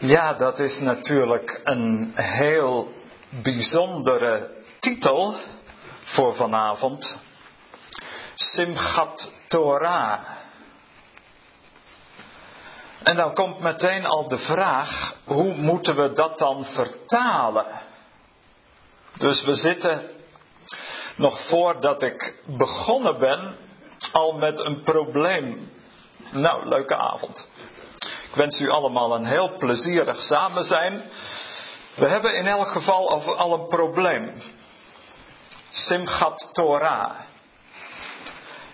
Ja, dat is natuurlijk een heel bijzondere titel voor vanavond. Simchat Torah. En dan komt meteen al de vraag, hoe moeten we dat dan vertalen? Dus we zitten nog voordat ik begonnen ben al met een probleem. Nou, leuke avond. Ik wens u allemaal een heel plezierig samen zijn. We hebben in elk geval al een probleem. Simchat Torah.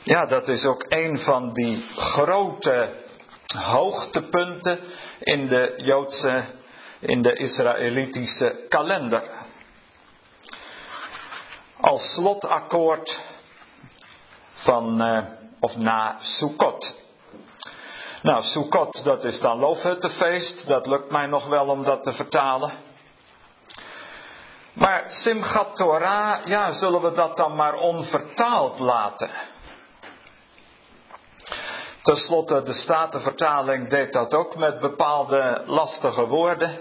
Ja, dat is ook een van die grote hoogtepunten in de Joodse, in de Israëlitische kalender. Als slotakkoord van, uh, of na Sukkot. Nou, Sukkot, dat is dan loofhuttenfeest. Dat lukt mij nog wel om dat te vertalen. Maar Simchat Torah, ja, zullen we dat dan maar onvertaald laten? Ten slotte, de Statenvertaling deed dat ook met bepaalde lastige woorden.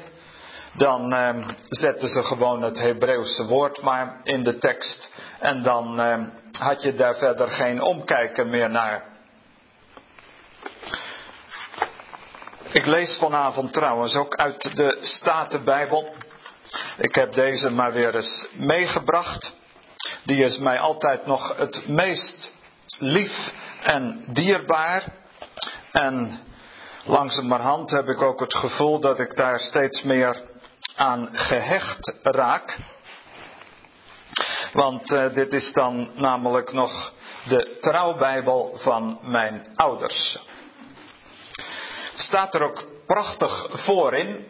Dan eh, zetten ze gewoon het Hebreeuwse woord maar in de tekst. En dan eh, had je daar verder geen omkijken meer naar. Ik lees vanavond trouwens ook uit de Statenbijbel. Ik heb deze maar weer eens meegebracht. Die is mij altijd nog het meest lief en dierbaar. En langzamerhand heb ik ook het gevoel dat ik daar steeds meer aan gehecht raak. Want uh, dit is dan namelijk nog de trouwbijbel van mijn ouders. Staat er ook prachtig voor in,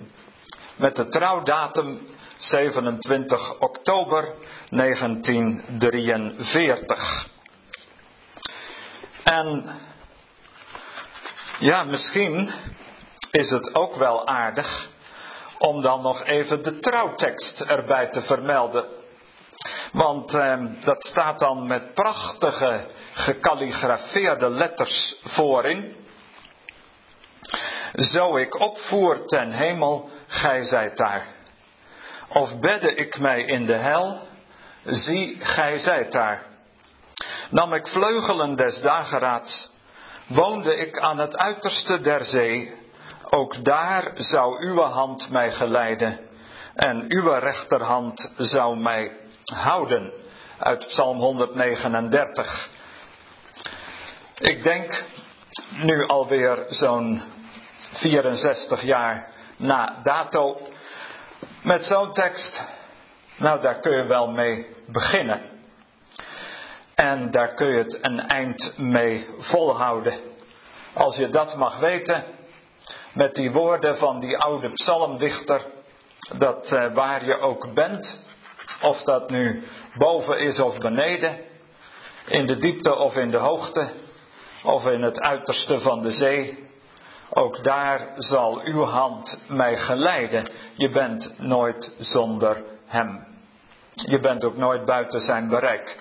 met de trouwdatum 27 oktober 1943. En ja, misschien is het ook wel aardig om dan nog even de trouwtekst erbij te vermelden. Want eh, dat staat dan met prachtige gekalligrafeerde letters voorin. Zo ik opvoer ten hemel, gij zijt daar. Of bedde ik mij in de hel, zie, gij zijt daar. Nam ik vleugelen des dageraads, woonde ik aan het uiterste der zee, ook daar zou uw hand mij geleiden en uw rechterhand zou mij houden. Uit Psalm 139. Ik denk nu alweer zo'n 64 jaar na dato met zo'n tekst. Nou, daar kun je wel mee beginnen. En daar kun je het een eind mee volhouden. Als je dat mag weten, met die woorden van die oude psalmdichter, dat uh, waar je ook bent, of dat nu boven is of beneden, in de diepte of in de hoogte, of in het uiterste van de zee, ook daar zal uw hand mij geleiden. Je bent nooit zonder hem. Je bent ook nooit buiten zijn bereik.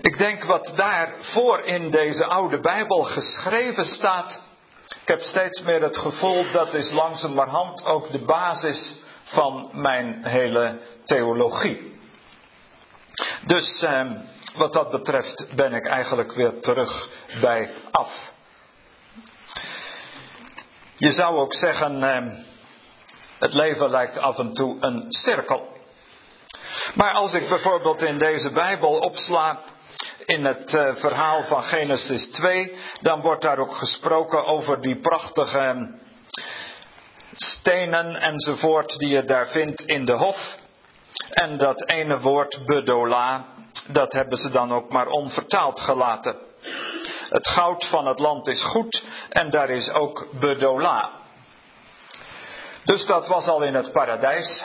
Ik denk wat daar voor in deze oude Bijbel geschreven staat. Ik heb steeds meer het gevoel dat is langzamerhand ook de basis van mijn hele theologie. Dus eh, wat dat betreft ben ik eigenlijk weer terug bij af. Je zou ook zeggen, eh, het leven lijkt af en toe een cirkel. Maar als ik bijvoorbeeld in deze Bijbel opsla in het uh, verhaal van Genesis 2, dan wordt daar ook gesproken over die prachtige stenen enzovoort die je daar vindt in de hof. En dat ene woord bedola, dat hebben ze dan ook maar onvertaald gelaten. Het goud van het land is goed en daar is ook bedola. Dus dat was al in het paradijs.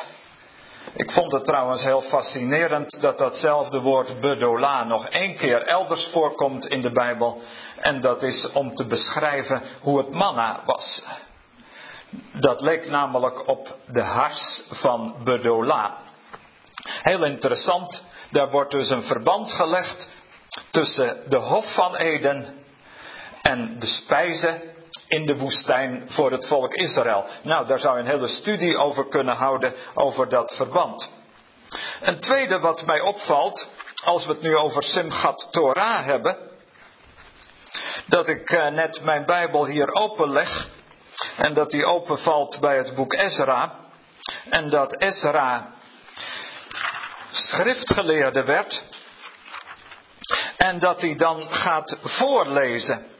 Ik vond het trouwens heel fascinerend dat datzelfde woord bedola nog één keer elders voorkomt in de Bijbel. En dat is om te beschrijven hoe het manna was. Dat leek namelijk op de hars van bedola. Heel interessant, daar wordt dus een verband gelegd tussen de Hof van Eden en de spijzen in de woestijn voor het volk Israël. Nou, daar zou je een hele studie over kunnen houden, over dat verband. Een tweede wat mij opvalt, als we het nu over Simchat Torah hebben, dat ik eh, net mijn Bijbel hier openleg en dat die openvalt bij het boek Ezra en dat Ezra schriftgeleerde werd en dat hij dan gaat voorlezen.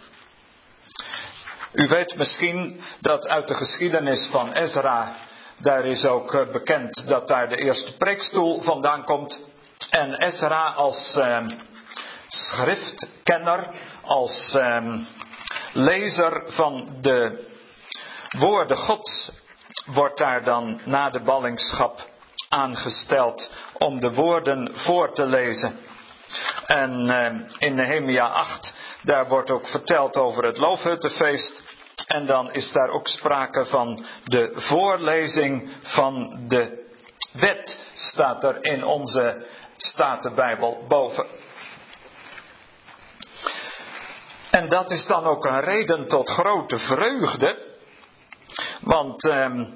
U weet misschien dat uit de geschiedenis van Ezra, daar is ook eh, bekend dat daar de eerste preekstoel vandaan komt. En Ezra als eh, schriftkenner, als eh, lezer van de woorden Gods, wordt daar dan na de ballingschap aangesteld om de woorden voor te lezen. En uh, in Nehemia 8, daar wordt ook verteld over het loofhuttenfeest. En dan is daar ook sprake van de voorlezing van de wet, staat er in onze Statenbijbel boven. En dat is dan ook een reden tot grote vreugde, want uh,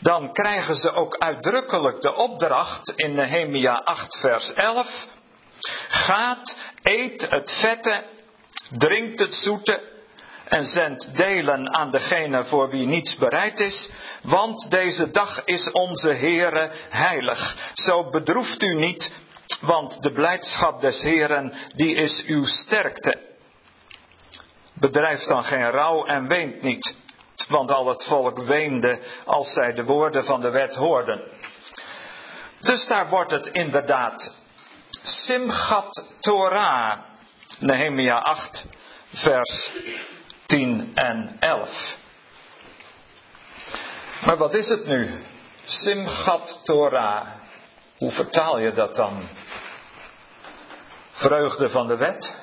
dan krijgen ze ook uitdrukkelijk de opdracht in Nehemia 8 vers 11. Gaat, eet het vette, drinkt het zoete en zendt delen aan degene voor wie niets bereid is, want deze dag is onze Heere heilig. Zo bedroeft u niet, want de blijdschap des Heeren, die is uw sterkte. Bedrijf dan geen rouw en weent niet, want al het volk weende als zij de woorden van de wet hoorden. Dus daar wordt het inderdaad Simchat Torah, Nehemia 8, vers 10 en 11. Maar wat is het nu? Simchat Torah. Hoe vertaal je dat dan? Vreugde van de wet?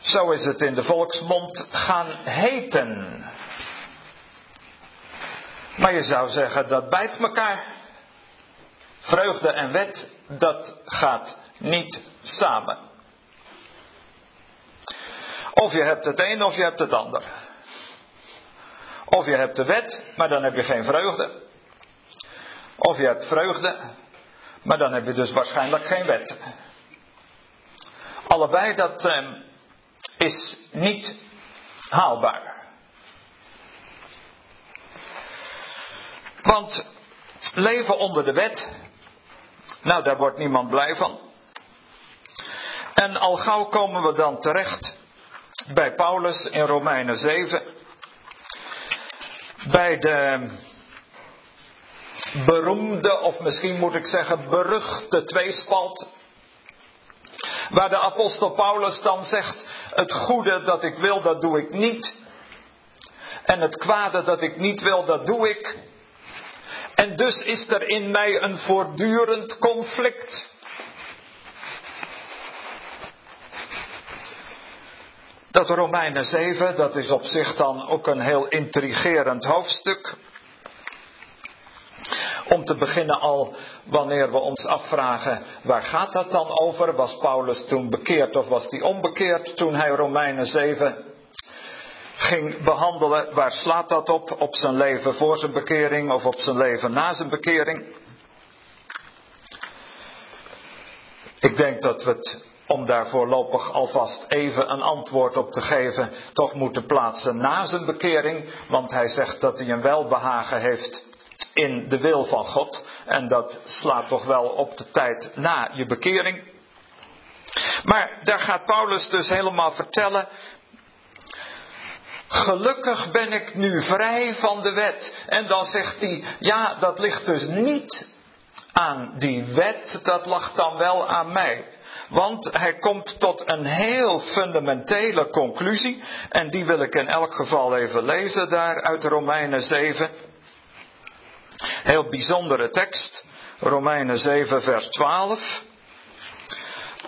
Zo is het in de volksmond gaan heten. Maar je zou zeggen dat bijt elkaar. Vreugde en wet, dat gaat niet samen. Of je hebt het een of je hebt het ander. Of je hebt de wet, maar dan heb je geen vreugde. Of je hebt vreugde, maar dan heb je dus waarschijnlijk geen wet. Allebei dat eh, is niet haalbaar. Want leven onder de wet, nou daar wordt niemand blij van. En al gauw komen we dan terecht bij Paulus in Romeinen 7. Bij de beroemde, of misschien moet ik zeggen beruchte tweespalt. Waar de apostel Paulus dan zegt, het goede dat ik wil, dat doe ik niet. En het kwade dat ik niet wil, dat doe ik. En dus is er in mij een voortdurend conflict. Dat Romeinen 7, dat is op zich dan ook een heel intrigerend hoofdstuk. Om te beginnen al, wanneer we ons afvragen, waar gaat dat dan over? Was Paulus toen bekeerd of was hij onbekeerd toen hij Romeinen 7 ging behandelen? Waar slaat dat op? Op zijn leven voor zijn bekering of op zijn leven na zijn bekering? Ik denk dat we het om daar voorlopig alvast even een antwoord op te geven, toch moeten plaatsen na zijn bekering. Want hij zegt dat hij een welbehagen heeft in de wil van God. En dat slaat toch wel op de tijd na je bekering. Maar daar gaat Paulus dus helemaal vertellen. Gelukkig ben ik nu vrij van de wet. En dan zegt hij, ja, dat ligt dus niet aan die wet, dat lag dan wel aan mij. Want hij komt tot een heel fundamentele conclusie. En die wil ik in elk geval even lezen daar uit Romeinen 7. Heel bijzondere tekst. Romeinen 7 vers 12.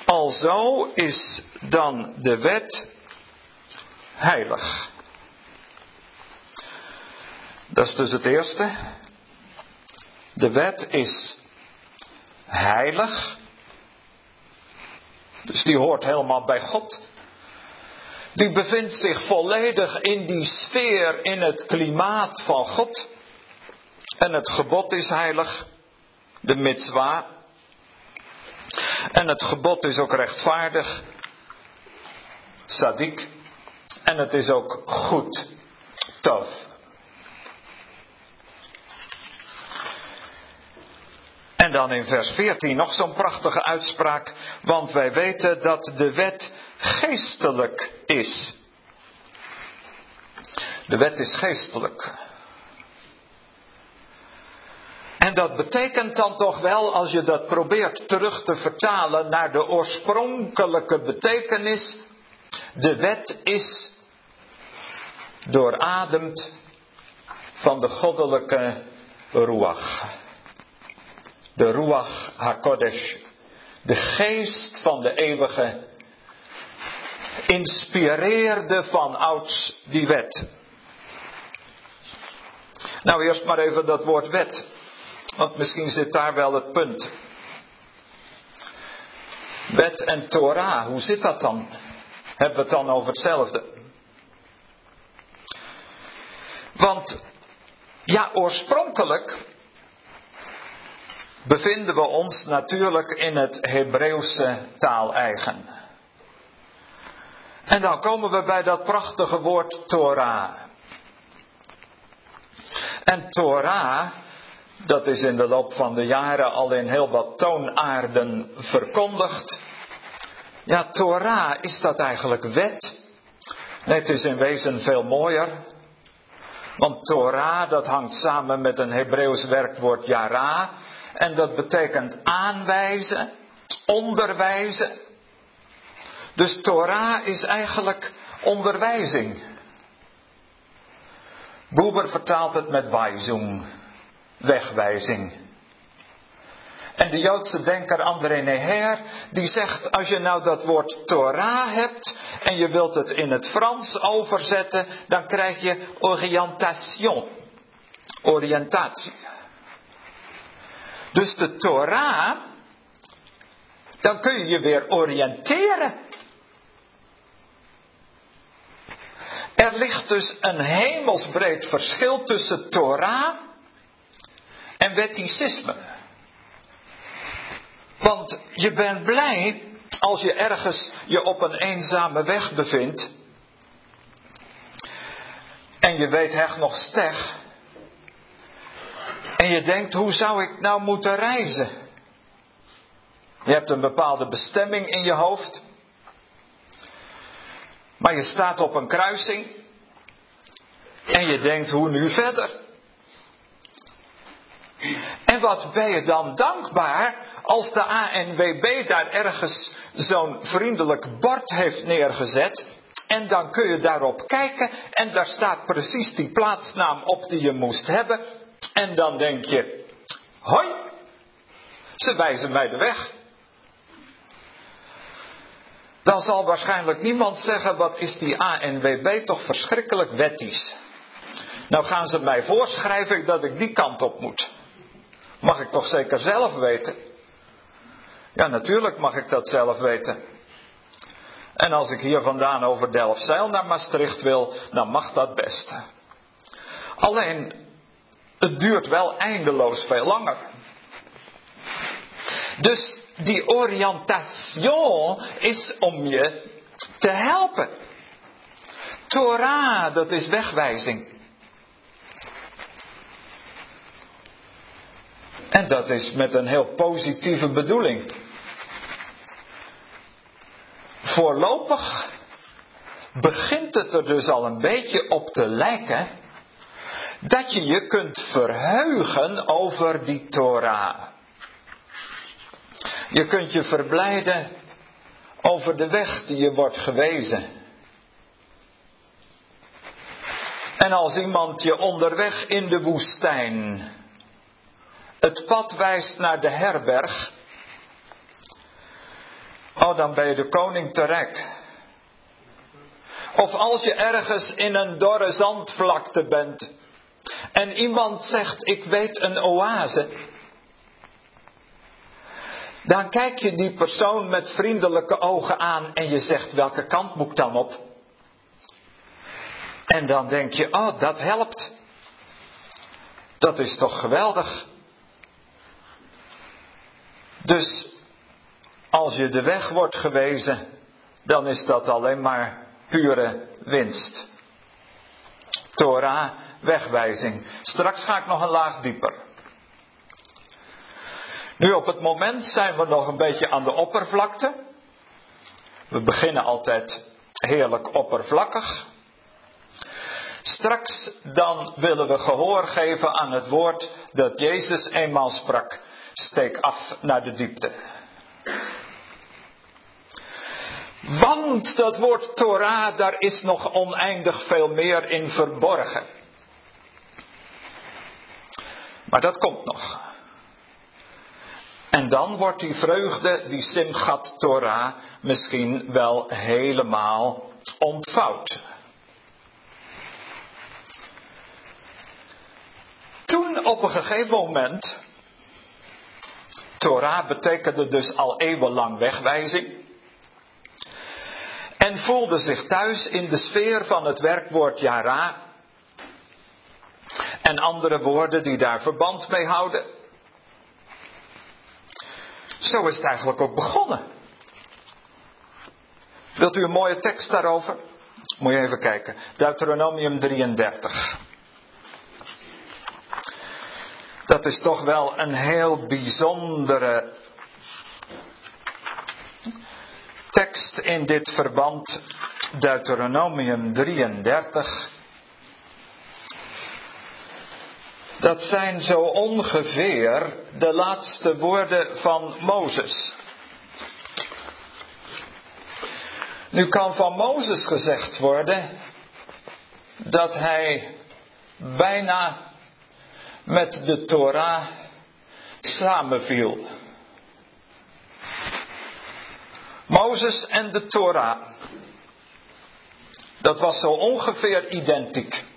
Alzo is dan de wet heilig. Dat is dus het eerste. De wet is heilig. Dus die hoort helemaal bij God. Die bevindt zich volledig in die sfeer, in het klimaat van God. En het gebod is heilig, de mitzwa. En het gebod is ook rechtvaardig, sadik. En het is ook goed, tof. En dan in vers 14 nog zo'n prachtige uitspraak, want wij weten dat de wet geestelijk is. De wet is geestelijk. En dat betekent dan toch wel, als je dat probeert terug te vertalen naar de oorspronkelijke betekenis, de wet is doorademd van de goddelijke ruach. De ruach hakodesh, de geest van de eeuwige, inspireerde van ouds die wet. Nou, eerst maar even dat woord wet. Want misschien zit daar wel het punt. Wet en Torah, hoe zit dat dan? Hebben we het dan over hetzelfde? Want ja, oorspronkelijk bevinden we ons natuurlijk in het Hebreeuwse taaleigen. En dan komen we bij dat prachtige woord Torah. En Torah, dat is in de loop van de jaren al in heel wat toonaarden verkondigd. Ja, Torah, is dat eigenlijk wet? Nee, het is in wezen veel mooier. Want Torah, dat hangt samen met een Hebreeuws werkwoord yara. En dat betekent aanwijzen, onderwijzen. Dus Torah is eigenlijk onderwijzing. Boeber vertaalt het met wijzung, wegwijzing. En de Joodse denker André Neher, die zegt, als je nou dat woord Torah hebt en je wilt het in het Frans overzetten, dan krijg je orientation, oriëntatie. Dus de Torah, dan kun je je weer oriënteren. Er ligt dus een hemelsbreed verschil tussen Torah en wetticisme. Want je bent blij als je ergens je op een eenzame weg bevindt. En je weet hecht nog steg. En je denkt, hoe zou ik nou moeten reizen? Je hebt een bepaalde bestemming in je hoofd. Maar je staat op een kruising. En je denkt, hoe nu verder? En wat ben je dan dankbaar als de ANWB daar ergens zo'n vriendelijk bord heeft neergezet. En dan kun je daarop kijken en daar staat precies die plaatsnaam op die je moest hebben. En dan denk je, hoi, ze wijzen mij de weg. Dan zal waarschijnlijk niemand zeggen, wat is die ANWB toch verschrikkelijk wettisch. Nou gaan ze mij voorschrijven dat ik die kant op moet. Mag ik toch zeker zelf weten? Ja, natuurlijk mag ik dat zelf weten. En als ik hier vandaan over Delfzijl naar Maastricht wil, dan mag dat best. Alleen, het duurt wel eindeloos veel langer. Dus die oriëntation is om je te helpen. Torah, dat is wegwijzing. En dat is met een heel positieve bedoeling. Voorlopig begint het er dus al een beetje op te lijken dat je je kunt verheugen over die Torah. Je kunt je verblijden over de weg die je wordt gewezen. En als iemand je onderweg in de woestijn het pad wijst naar de herberg, oh dan ben je de koning terecht. Of als je ergens in een dorre zandvlakte bent en iemand zegt ik weet een oase, dan kijk je die persoon met vriendelijke ogen aan en je zegt welke kant moet ik dan op? En dan denk je, oh, dat helpt. Dat is toch geweldig. Dus als je de weg wordt gewezen, dan is dat alleen maar pure winst. Torah, wegwijzing. Straks ga ik nog een laag dieper. Nu op het moment zijn we nog een beetje aan de oppervlakte. We beginnen altijd heerlijk oppervlakkig. Straks dan willen we gehoor geven aan het woord dat Jezus eenmaal sprak. Steek af naar de diepte. Want dat woord Torah, daar is nog oneindig veel meer in verborgen. Maar dat komt nog. En dan wordt die vreugde, die Simchat Torah, misschien wel helemaal ontvouwd. Toen op een gegeven moment, Torah betekende dus al eeuwenlang wegwijzing. En voelde zich thuis in de sfeer van het werkwoord Yara. En andere woorden die daar verband mee houden. Zo is het eigenlijk ook begonnen. Wilt u een mooie tekst daarover? Moet je even kijken. Deuteronomium 33. Dat is toch wel een heel bijzondere tekst in dit verband. Deuteronomium 33. Dat zijn zo ongeveer de laatste woorden van Mozes. Nu kan van Mozes gezegd worden dat hij bijna met de Torah samenviel. Mozes en de Torah. Dat was zo ongeveer identiek.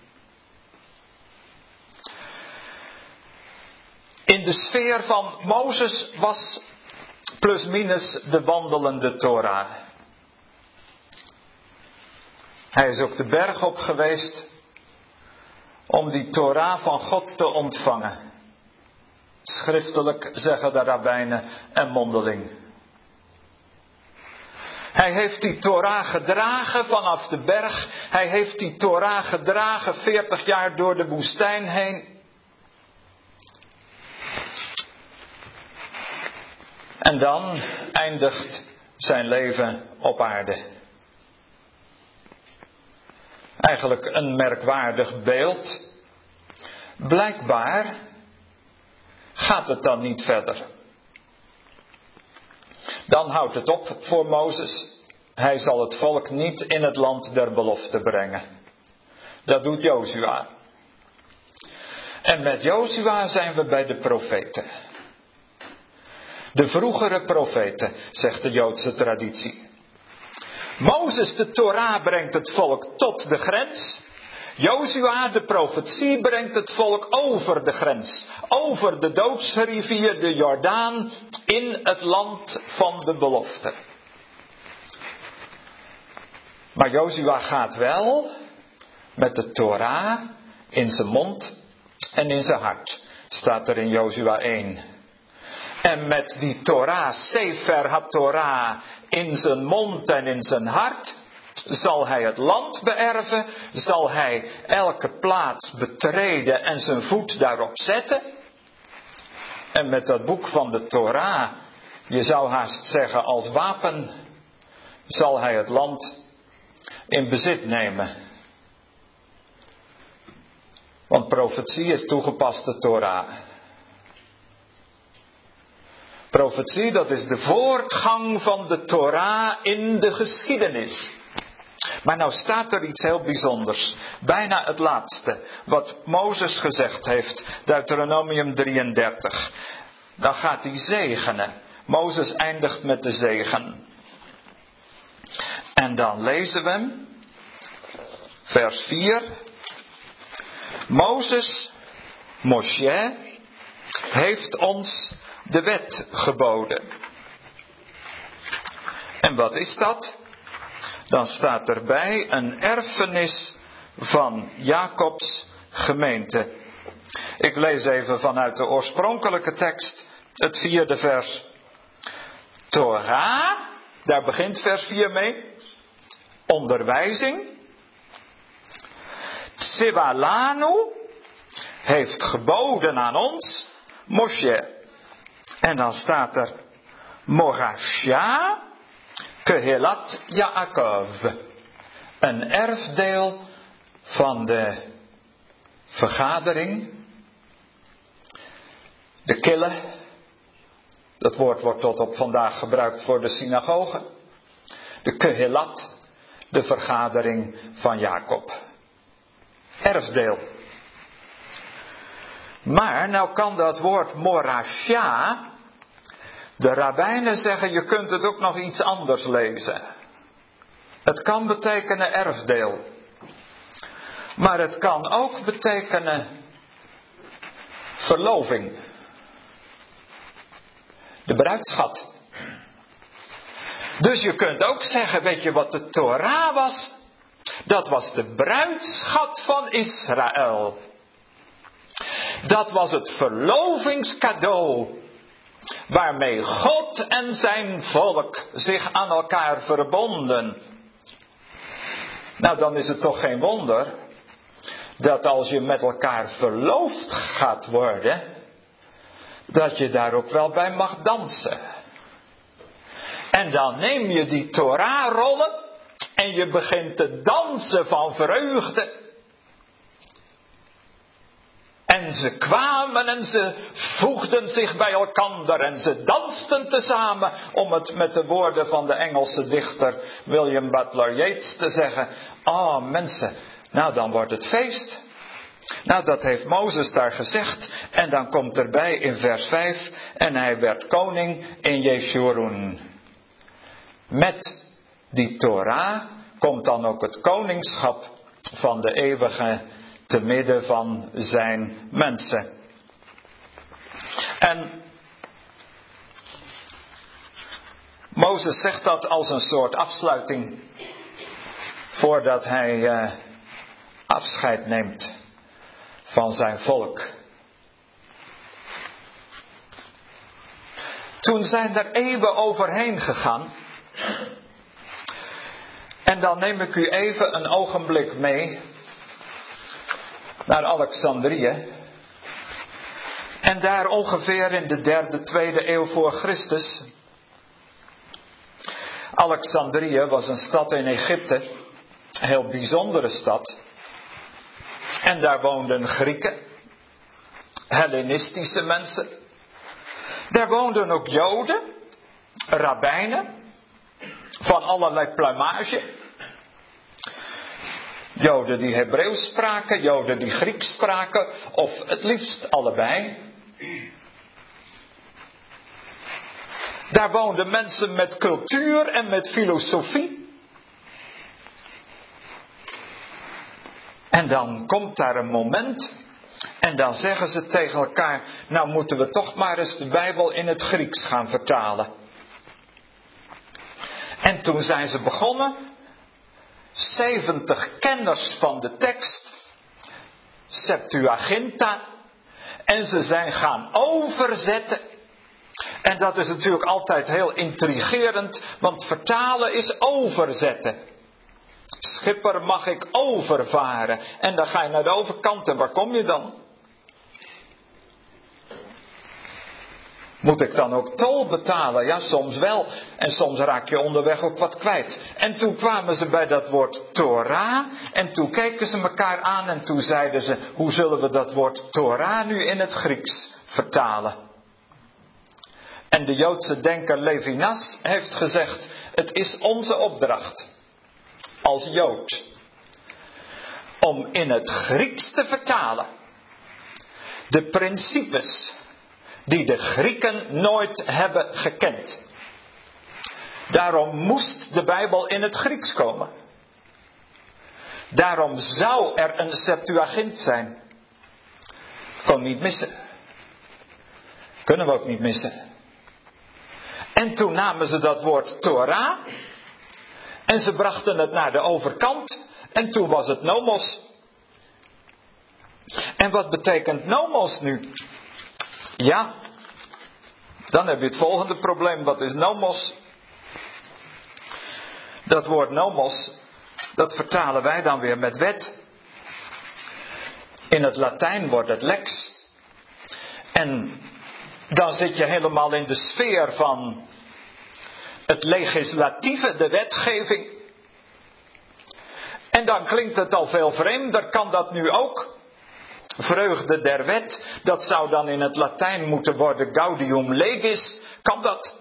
In de sfeer van Mozes was plus minus de wandelende Torah. Hij is ook de berg op geweest om die Torah van God te ontvangen. Schriftelijk zeggen de rabbijnen en mondeling. Hij heeft die Torah gedragen vanaf de berg. Hij heeft die Torah gedragen 40 jaar door de woestijn heen. En dan eindigt zijn leven op aarde. Eigenlijk een merkwaardig beeld. Blijkbaar gaat het dan niet verder. Dan houdt het op voor Mozes. Hij zal het volk niet in het land der belofte brengen. Dat doet Jozua. En met Jozua zijn we bij de profeten. De vroegere profeten, zegt de Joodse traditie. Mozes, de Torah, brengt het volk tot de grens. Jozua, de profetie, brengt het volk over de grens. Over de doodsrivier, de Jordaan, in het land van de belofte. Maar Jozua gaat wel met de Torah in zijn mond en in zijn hart. Staat er in Jozua 1. En met die Torah, Sefer HaTorah, in zijn mond en in zijn hart, zal hij het land beërven, zal hij elke plaats betreden en zijn voet daarop zetten. En met dat boek van de Torah, je zou haast zeggen als wapen, zal hij het land in bezit nemen. Want profetie is toegepaste Torah. Profetie, dat is de voortgang van de Torah in de geschiedenis. Maar nou staat er iets heel bijzonders. Bijna het laatste. Wat Mozes gezegd heeft. Deuteronomium 33. Dan gaat hij zegenen. Mozes eindigt met de zegen. En dan lezen we. Vers 4. Mozes, Moshe, heeft ons de wet geboden. En wat is dat? Dan staat erbij een erfenis van Jacobs gemeente. Ik lees even vanuit de oorspronkelijke tekst het vierde vers. Torah, daar begint vers 4 mee. Onderwijzing. Tsibalanu heeft geboden aan ons. Moshe. En dan staat er Morasha Kehelat Yaakov. Een erfdeel van de vergadering. De kille. Dat woord wordt tot op vandaag gebruikt voor de synagoge. De Kehelat, de vergadering van Jacob. Erfdeel. Maar nou kan dat woord morasha, de rabbijnen zeggen je kunt het ook nog iets anders lezen. Het kan betekenen erfdeel. Maar het kan ook betekenen verloving. De bruidschat. Dus je kunt ook zeggen, weet je wat de Torah was? Dat was de bruidschat van Israël. Dat was het verlovingscadeau waarmee God en zijn volk zich aan elkaar verbonden. Nou, dan is het toch geen wonder dat als je met elkaar verloofd gaat worden, dat je daar ook wel bij mag dansen. En dan neem je die Torah-rollen en je begint te dansen van vreugde. En ze kwamen en ze voegden zich bij elkaar en ze dansten tezamen, om het met de woorden van de Engelse dichter William Butler Yeats te zeggen. Ah, oh, mensen, nou dan wordt het feest. Nou, dat heeft Mozes daar gezegd. En dan komt erbij in vers 5. En hij werd koning in Jeshurun. Met die Torah komt dan ook het koningschap van de eeuwige te midden van zijn mensen. En Mozes zegt dat als een soort afsluiting voordat hij uh, afscheid neemt van zijn volk. Toen zijn er eeuwen overheen gegaan. En dan neem ik u even een ogenblik mee naar Alexandrië. En daar ongeveer in de derde, tweede eeuw voor Christus. Alexandrië was een stad in Egypte, een heel bijzondere stad. En daar woonden Grieken, Hellenistische mensen. Daar woonden ook Joden, rabbijnen, van allerlei plumage. Joden die Hebreeuws spraken, Joden die Grieks spraken, of het liefst allebei. Daar woonden mensen met cultuur en met filosofie. En dan komt daar een moment en dan zeggen ze tegen elkaar, nou moeten we toch maar eens de Bijbel in het Grieks gaan vertalen. En toen zijn ze begonnen 70 kenners van de tekst, Septuaginta, en ze zijn gaan overzetten. En dat is natuurlijk altijd heel intrigerend, want vertalen is overzetten. Schipper, mag ik overvaren? En dan ga je naar de overkant en waar kom je dan? Moet ik dan ook tol betalen? Ja, soms wel. En soms raak je onderweg ook wat kwijt. En toen kwamen ze bij dat woord Torah. En toen keken ze elkaar aan en toen zeiden ze: hoe zullen we dat woord Torah nu in het Grieks vertalen? En de Joodse denker Levinas heeft gezegd: het is onze opdracht als Jood om in het Grieks te vertalen de principes die de Grieken nooit hebben gekend. Daarom moest de Bijbel in het Grieks komen. Daarom zou er een Septuagint zijn. Kon niet missen. Kunnen we ook niet missen. En toen namen ze dat woord Torah en ze brachten het naar de overkant En toen was het nomos. En wat betekent nomos nu? Ja, dan heb je het volgende probleem. Wat is nomos? Dat woord nomos, dat vertalen wij dan weer met wet. In het Latijn wordt het lex. En dan zit je helemaal in de sfeer van het legislatieve, de wetgeving. En dan klinkt het al veel vreemder, kan dat nu ook? Vreugde der wet, dat zou dan in het Latijn moeten worden gaudium legis, kan dat?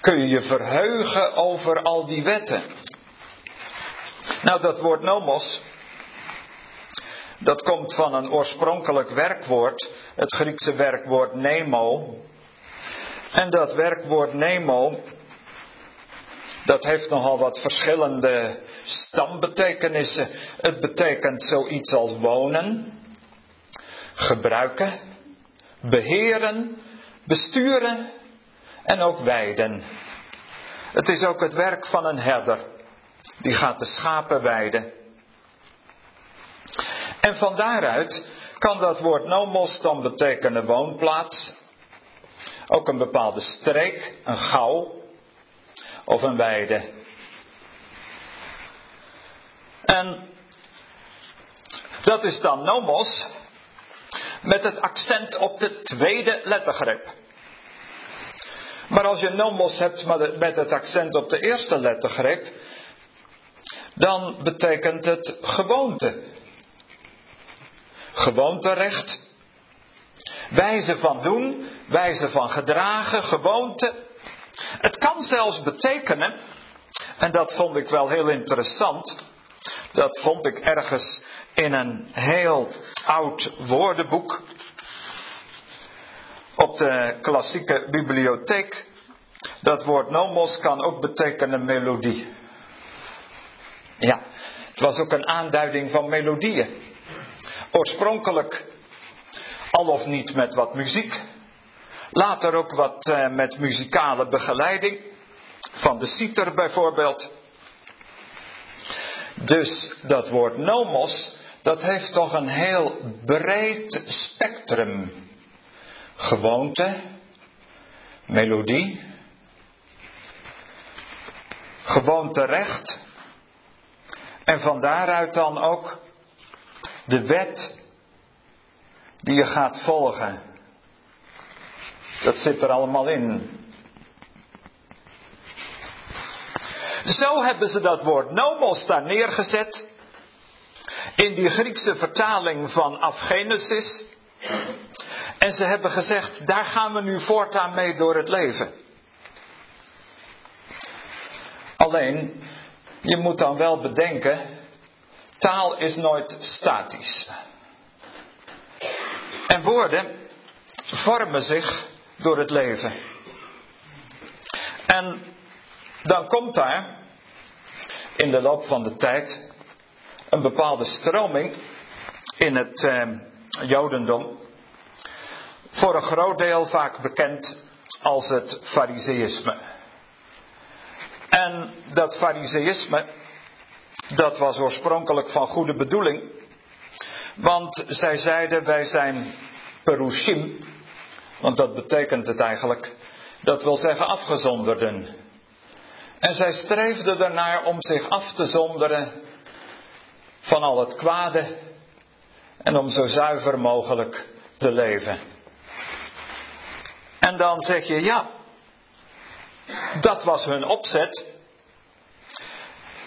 Kun je je verheugen over al die wetten? Nou, dat woord nomos, dat komt van een oorspronkelijk werkwoord, het Griekse werkwoord nemo. En dat werkwoord nemo, dat heeft nogal wat verschillende stambetekenissen. Het betekent zoiets als wonen, gebruiken, beheren, besturen en ook weiden. Het is ook het werk van een herder. Die gaat de schapen weiden. En van daaruit kan dat woord nomos dan betekenen woonplaats. Ook een bepaalde streek, een gauw of een weide. En dat is dan nomos met het accent op de tweede lettergreep. Maar als je nomos hebt met het accent op de eerste lettergreep, dan betekent het gewoonte. Gewoonterecht. Wijze van doen, wijze van gedragen, gewoonte. Het kan zelfs betekenen, en dat vond ik wel heel interessant, dat vond ik ergens in een heel oud woordenboek op de klassieke bibliotheek. Dat woord nomos kan ook betekenen melodie. Ja, het was ook een aanduiding van melodieën. Oorspronkelijk al of niet met wat muziek. Later ook wat eh, met muzikale begeleiding. Van de citer bijvoorbeeld. Dus dat woord nomos, dat heeft toch een heel breed spectrum. Gewoonte, melodie, gewoonterecht. En van daaruit dan ook de wet die je gaat volgen. Dat zit er allemaal in. Zo hebben ze dat woord nomos daar neergezet. In die Griekse vertaling van Afgenesis. En ze hebben gezegd, daar gaan we nu voortaan mee door het leven. Alleen, je moet dan wel bedenken, Taal is nooit statisch. En woorden vormen zich door het leven. En dan komt daar in de loop van de tijd een bepaalde stroming in het eh, Jodendom. Voor een groot deel vaak bekend als het Fariseïsme. En dat Fariseïsme dat was oorspronkelijk van goede bedoeling. Want zij zeiden wij zijn perushim. Want dat betekent het eigenlijk. Dat wil zeggen afgezonderden. En zij streefden ernaar om zich af te zonderen van al het kwade. En om zo zuiver mogelijk te leven. En dan zeg je ja, dat was hun opzet.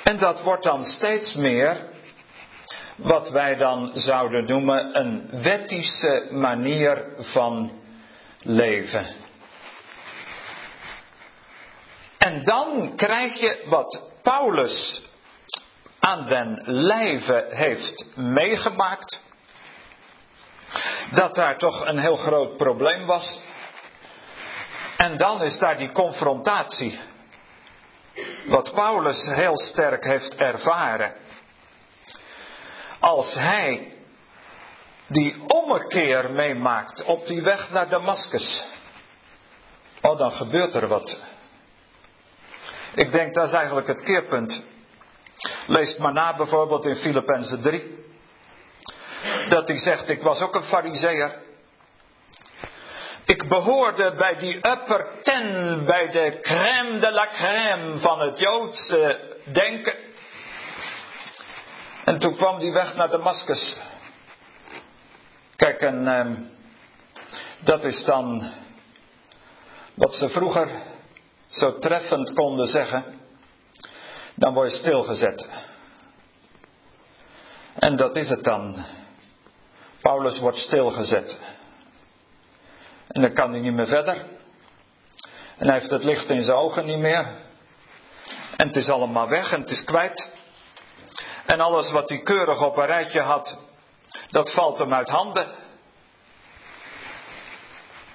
En dat wordt dan steeds meer wat wij dan zouden noemen een wettische manier van leven. En dan krijg je wat Paulus aan den lijve heeft meegemaakt. Dat daar toch een heel groot probleem was. En dan is daar die confrontatie wat Paulus heel sterk heeft ervaren. Als hij die ommekeer meemaakt op die weg naar Damascus. Oh, dan gebeurt er wat. Ik denk dat is eigenlijk het keerpunt. Lees maar na bijvoorbeeld in Filippenzen 3. Dat hij zegt, ik was ook een fariseer. Ik behoorde bij die upper ten, bij de crème de la crème van het Joodse denken. En toen kwam die weg naar Damascus. Kijk, en uh, dat is dan wat ze vroeger zo treffend konden zeggen. Dan word je stilgezet. En dat is het dan. Paulus wordt stilgezet. En dan kan hij niet meer verder. En hij heeft het licht in zijn ogen niet meer. En het is allemaal weg en het is kwijt. En alles wat hij keurig op een rijtje had, dat valt hem uit handen.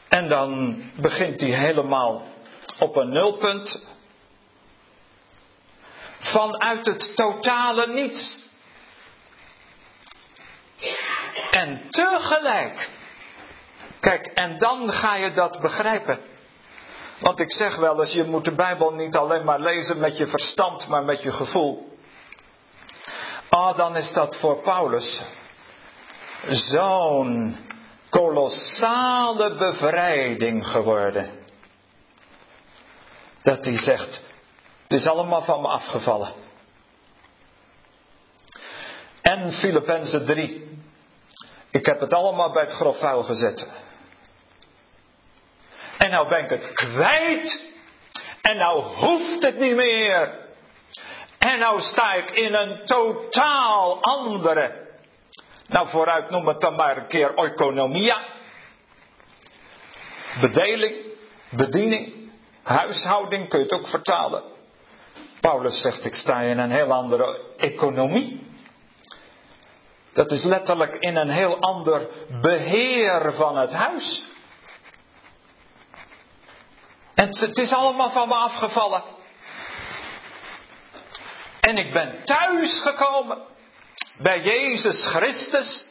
En dan begint hij helemaal op een nulpunt. Vanuit het totale niets. En tegelijk. Kijk, en dan ga je dat begrijpen. Want ik zeg wel eens, je moet de Bijbel niet alleen maar lezen met je verstand, maar met je gevoel. Ah, dan is dat voor Paulus zo'n kolossale bevrijding geworden. Dat hij zegt, het is allemaal van me afgevallen. En Filippenzen 3. Ik heb het allemaal bij het grof vuil gezet. En nou ben ik het kwijt. En nou hoeft het niet meer. En nou sta ik in een totaal andere. Nou vooruit noem het dan maar een keer economia. Bedeling, bediening, huishouding kun je het ook vertalen. Paulus zegt ik sta in een heel andere economie. Dat is letterlijk in een heel ander beheer van het huis. En het is allemaal van me afgevallen. En ik ben thuis gekomen bij Jezus Christus.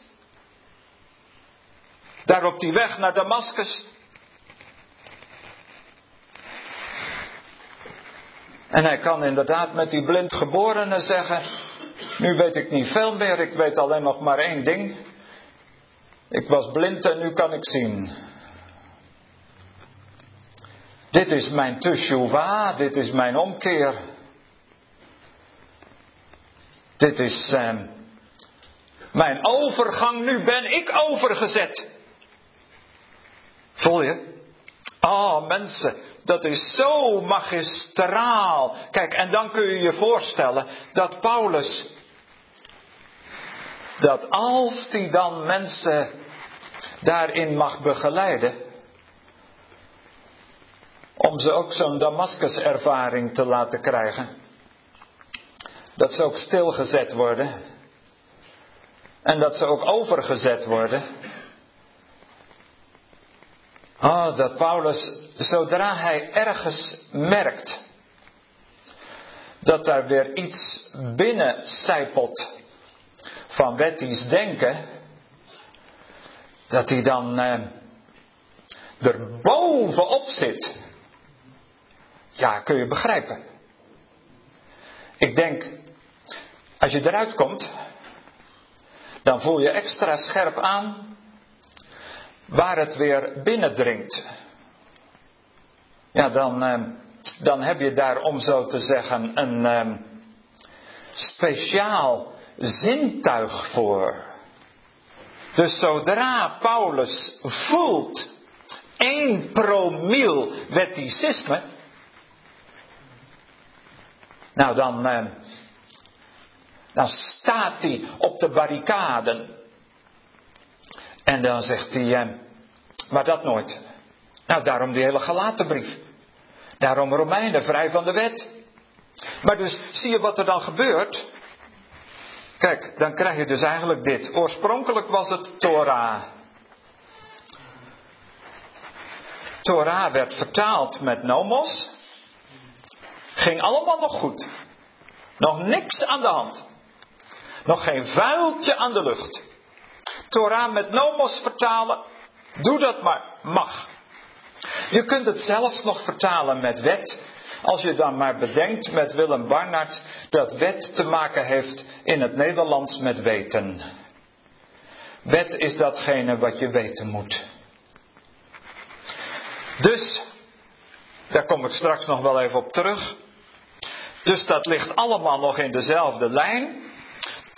Daar op die weg naar Damascus. En hij kan inderdaad met die blindgeborene zeggen: Nu weet ik niet veel meer, ik weet alleen nog maar één ding. Ik was blind en nu kan ik zien. Dit is mijn teshuva, dit is mijn omkeer. Dit is uh, mijn overgang, nu ben ik overgezet. Voel je? Oh mensen, dat is zo magistraal. Kijk, en dan kun je je voorstellen dat Paulus, dat als hij dan mensen daarin mag begeleiden, om ze ook zo'n Damascus-ervaring te laten krijgen. Dat ze ook stilgezet worden. En dat ze ook overgezet worden. Ah, dat Paulus, zodra hij ergens merkt dat daar weer iets binnen zijpelt van wettisch denken, dat hij dan eh, er bovenop zit. Ja, kun je begrijpen. Ik denk, als je eruit komt, dan voel je extra scherp aan waar het weer binnendringt. Ja, dan, eh, dan heb je daar, om zo te zeggen, een eh, speciaal zintuig voor. Dus zodra Paulus voelt één promiel wetticisme, nou dan, eh, dan staat hij op de barricaden. En dan zegt hij, eh, maar dat nooit. Nou, daarom die hele gelatenbrief. Daarom Romeinen, vrij van de wet. Maar dus zie je wat er dan gebeurt? Kijk, dan krijg je dus eigenlijk dit. Oorspronkelijk was het Torah. Torah werd vertaald met nomos. Ging allemaal nog goed. Nog niks aan de hand. Nog geen vuiltje aan de lucht. Torah met nomos vertalen. Doe dat maar. Mag. Je kunt het zelfs nog vertalen met wet. Als je dan maar bedenkt met Willem Barnard dat wet te maken heeft in het Nederlands met weten. Wet is datgene wat je weten moet. Dus, daar kom ik straks nog wel even op terug. Dus dat ligt allemaal nog in dezelfde lijn.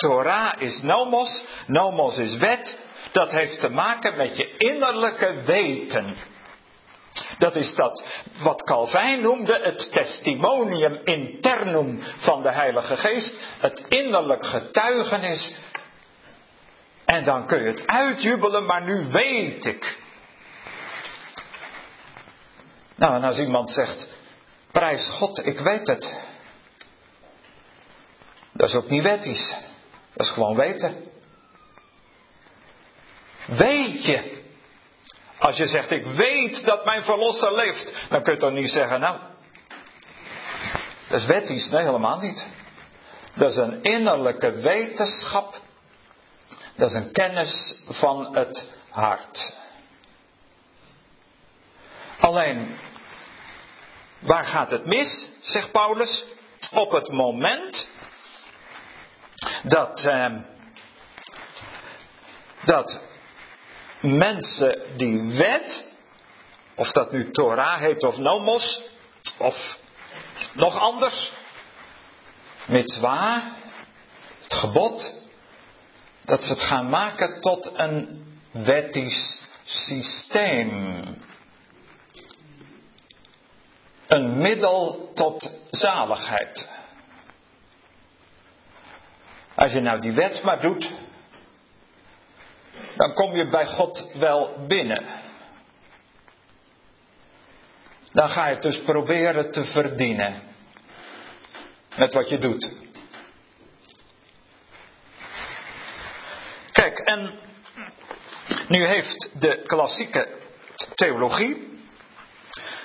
Torah is nomos, nomos is wet. Dat heeft te maken met je innerlijke weten. Dat is dat wat Calvijn noemde het testimonium internum van de Heilige Geest. Het innerlijk getuigenis. En dan kun je het uitjubelen, maar nu weet ik. Nou, en als iemand zegt, prijs God, ik weet het. Dat is ook niet wettisch. Dat is gewoon weten. Weet je. Als je zegt, ik weet dat mijn verlosser leeft, dan kun je toch niet zeggen, nou, dat is wettisch. Nee, helemaal niet. Dat is een innerlijke wetenschap. Dat is een kennis van het hart. Alleen, waar gaat het mis, zegt Paulus? Op het moment dat, eh, dat mensen die wet, of dat nu Torah heet of Nomos, of nog anders, mitzwa, het gebod, dat ze het gaan maken tot een wettisch systeem. Een middel tot zaligheid. Als je nou die wet maar doet, dan kom je bij God wel binnen. Dan ga je het dus proberen te verdienen met wat je doet. Kijk, en nu heeft de klassieke theologie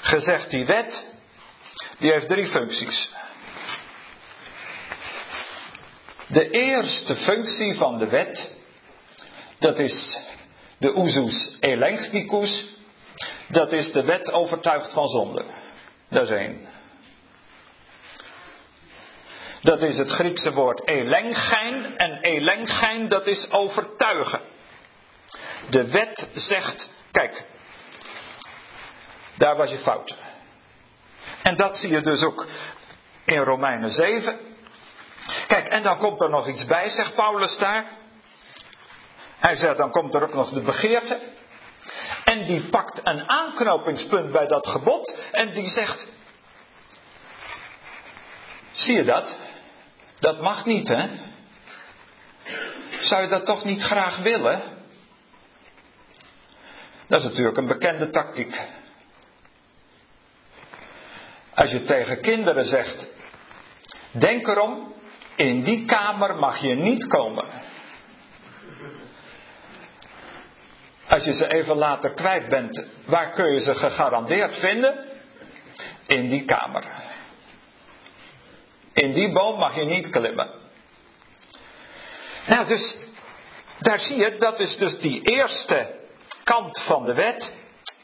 gezegd die wet, die heeft drie functies. De eerste functie van de wet, dat is de usus elenchicus, dat is de wet overtuigd van zonde. Dat is één. Dat is het Griekse woord elengijn en elengijn dat is overtuigen. De wet zegt, kijk, daar was je fout. En dat zie je dus ook in Romeinen 7. Kijk, en dan komt er nog iets bij, zegt Paulus daar. Hij zegt, dan komt er ook nog de begeerte. En die pakt een aanknopingspunt bij dat gebod en die zegt, zie je dat? Dat mag niet, hè? Zou je dat toch niet graag willen? Dat is natuurlijk een bekende tactiek. Als je tegen kinderen zegt, denk erom, in die kamer mag je niet komen. Als je ze even later kwijt bent, waar kun je ze gegarandeerd vinden? In die kamer. In die boom mag je niet klimmen. Nou, dus daar zie je, dat is dus die eerste kant van de wet.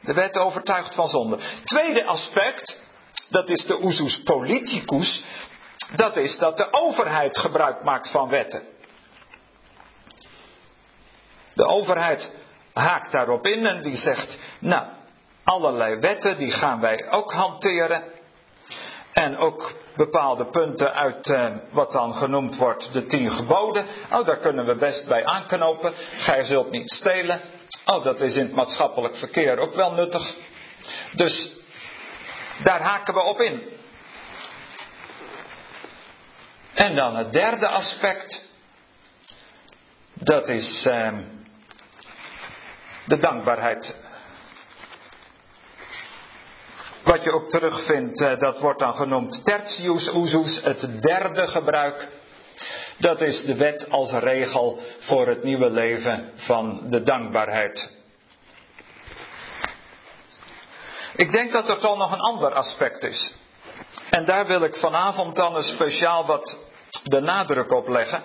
De wet overtuigt van zonde. Tweede aspect, dat is de usus politicus dat is dat de overheid gebruik maakt van wetten. De overheid haakt daarop in en die zegt, nou, allerlei wetten die gaan wij ook hanteren. En ook bepaalde punten uit eh, wat dan genoemd wordt de tien geboden. Oh, daar kunnen we best bij aanknopen. Gij zult niet stelen. Oh, dat is in het maatschappelijk verkeer ook wel nuttig. Dus daar haken we op in. En dan het derde aspect, dat is eh, de dankbaarheid. Wat je ook terugvindt, eh, dat wordt dan genoemd tertius usus, het derde gebruik. Dat is de wet als regel voor het nieuwe leven van de dankbaarheid. Ik denk dat er toch nog een ander aspect is. En daar wil ik vanavond dan een speciaal wat de nadruk op leggen.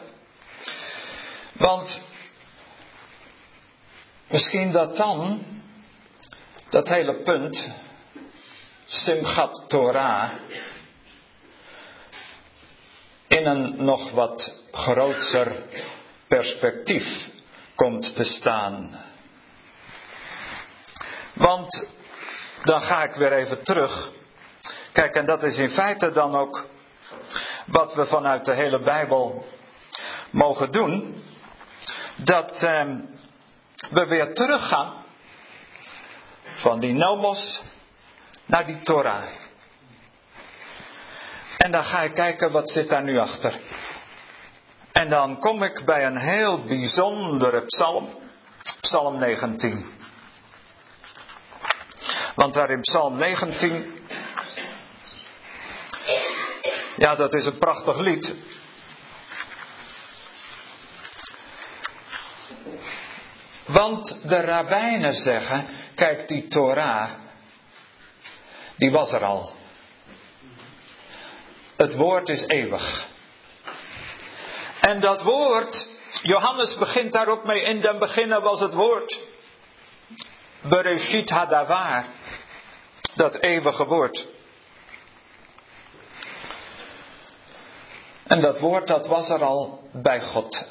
Want misschien dat dan, dat hele punt, Simchat Torah, in een nog wat groter perspectief komt te staan. Want dan ga ik weer even terug. Kijk, en dat is in feite dan ook wat we vanuit de hele Bijbel mogen doen. Dat eh, we weer teruggaan van die nomos naar die Torah. En dan ga ik kijken wat zit daar nu achter. En dan kom ik bij een heel bijzondere psalm, psalm 19. Want daar in psalm 19, ja dat is een prachtig lied. Want de rabbijnen zeggen, kijk die Torah, die was er al. Het woord is eeuwig. En dat woord, Johannes begint daar ook mee, in den beginnen was het woord. Bereshit hadavar, dat eeuwige woord. En dat woord dat was er al bij God,